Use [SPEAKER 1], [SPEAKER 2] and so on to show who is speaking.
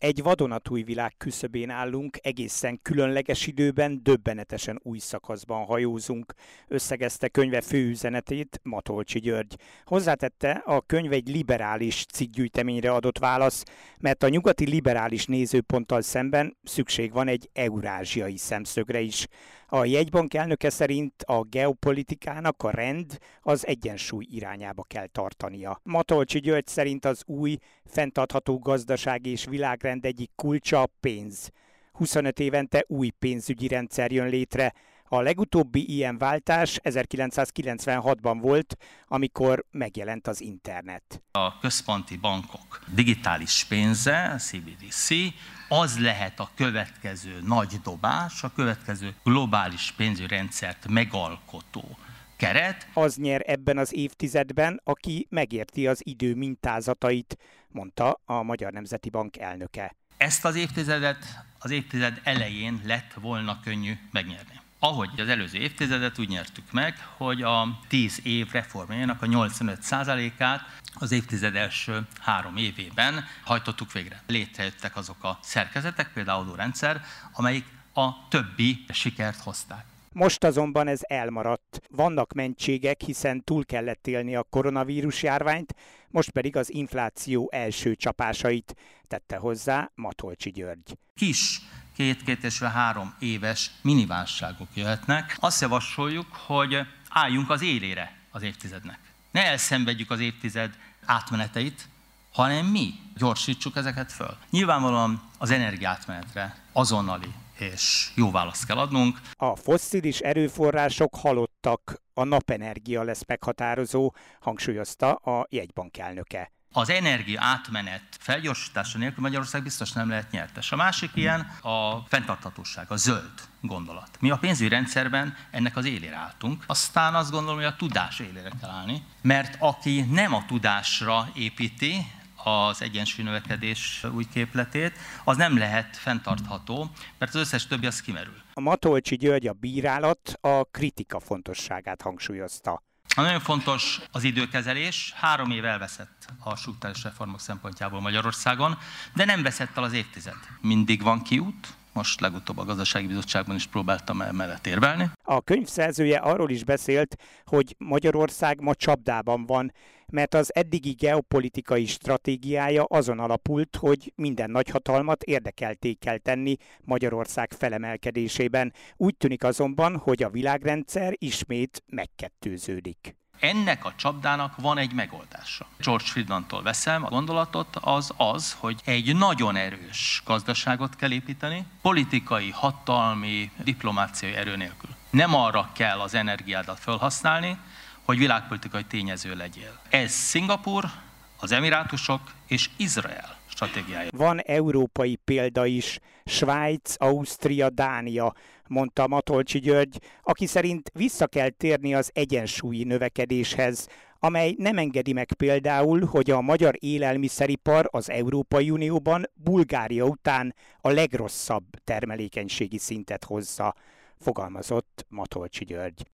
[SPEAKER 1] Egy vadonatúj világ küszöbén állunk, egészen különleges időben, döbbenetesen új szakaszban hajózunk, összegezte könyve főüzenetét Matolcsi György. Hozzátette, a könyv egy liberális cikkgyűjteményre adott válasz, mert a nyugati liberális nézőponttal szemben szükség van egy eurázsiai szemszögre is. A jegybank elnöke szerint a geopolitikának a rend az egyensúly irányába kell tartania. Matolcsi György szerint az új, fenntartható gazdaság és világrend egyik kulcsa a pénz. 25 évente új pénzügyi rendszer jön létre, a legutóbbi ilyen váltás 1996-ban volt, amikor megjelent az internet.
[SPEAKER 2] A központi bankok digitális pénze, CBDC, az lehet a következő nagy dobás, a következő globális pénzrendszert megalkotó keret.
[SPEAKER 1] Az nyer ebben az évtizedben, aki megérti az idő mintázatait, mondta a Magyar Nemzeti Bank elnöke.
[SPEAKER 2] Ezt az évtizedet az évtized elején lett volna könnyű megnyerni ahogy az előző évtizedet úgy nyertük meg, hogy a 10 év reformjának a 85%-át az évtized első három évében hajtottuk végre. Létrejöttek azok a szerkezetek, például adórendszer, amelyik a többi sikert hozták.
[SPEAKER 1] Most azonban ez elmaradt. Vannak mentségek, hiszen túl kellett élni a koronavírus járványt, most pedig az infláció első csapásait tette hozzá Matolcsi György.
[SPEAKER 2] Kis két-két és három éves miniválságok jöhetnek. Azt javasoljuk, hogy álljunk az élére az évtizednek. Ne elszenvedjük az évtized átmeneteit, hanem mi gyorsítsuk ezeket föl. Nyilvánvalóan az energiátmenetre azonnali és jó választ kell adnunk.
[SPEAKER 1] A fosszilis erőforrások halottak, a napenergia lesz meghatározó, hangsúlyozta a jegybank elnöke
[SPEAKER 2] az energia átmenet felgyorsítása nélkül Magyarország biztos nem lehet nyertes. A másik ilyen a fenntarthatóság, a zöld gondolat. Mi a pénzügyi rendszerben ennek az élére álltunk, aztán azt gondolom, hogy a tudás élére kell állni, mert aki nem a tudásra építi, az egyensúly növekedés új képletét, az nem lehet fenntartható, mert az összes többi az kimerül.
[SPEAKER 1] A Matolcsi György a bírálat a kritika fontosságát hangsúlyozta.
[SPEAKER 2] Nagyon fontos az időkezelés. Három év elveszett a struktúrális reformok szempontjából Magyarországon, de nem veszett el az évtized. Mindig van kiút, most legutóbb a gazdasági bizottságban is próbáltam mellett érvelni.
[SPEAKER 1] A könyv szerzője arról is beszélt, hogy Magyarország ma csapdában van, mert az eddigi geopolitikai stratégiája azon alapult, hogy minden nagyhatalmat érdekelté kell tenni Magyarország felemelkedésében. Úgy tűnik azonban, hogy a világrendszer ismét megkettőződik.
[SPEAKER 2] Ennek a csapdának van egy megoldása. George Friedmantól veszem a gondolatot, az az, hogy egy nagyon erős gazdaságot kell építeni, politikai, hatalmi, diplomáciai erő nélkül. Nem arra kell az energiádat felhasználni, hogy világpolitikai tényező legyél. Ez Szingapur, az Emirátusok és Izrael stratégiája.
[SPEAKER 1] Van európai példa is, Svájc, Ausztria, Dánia, mondta Matolcsi György, aki szerint vissza kell térni az egyensúlyi növekedéshez, amely nem engedi meg például, hogy a magyar élelmiszeripar az Európai Unióban Bulgária után a legrosszabb termelékenységi szintet hozza, fogalmazott Matolcsi György.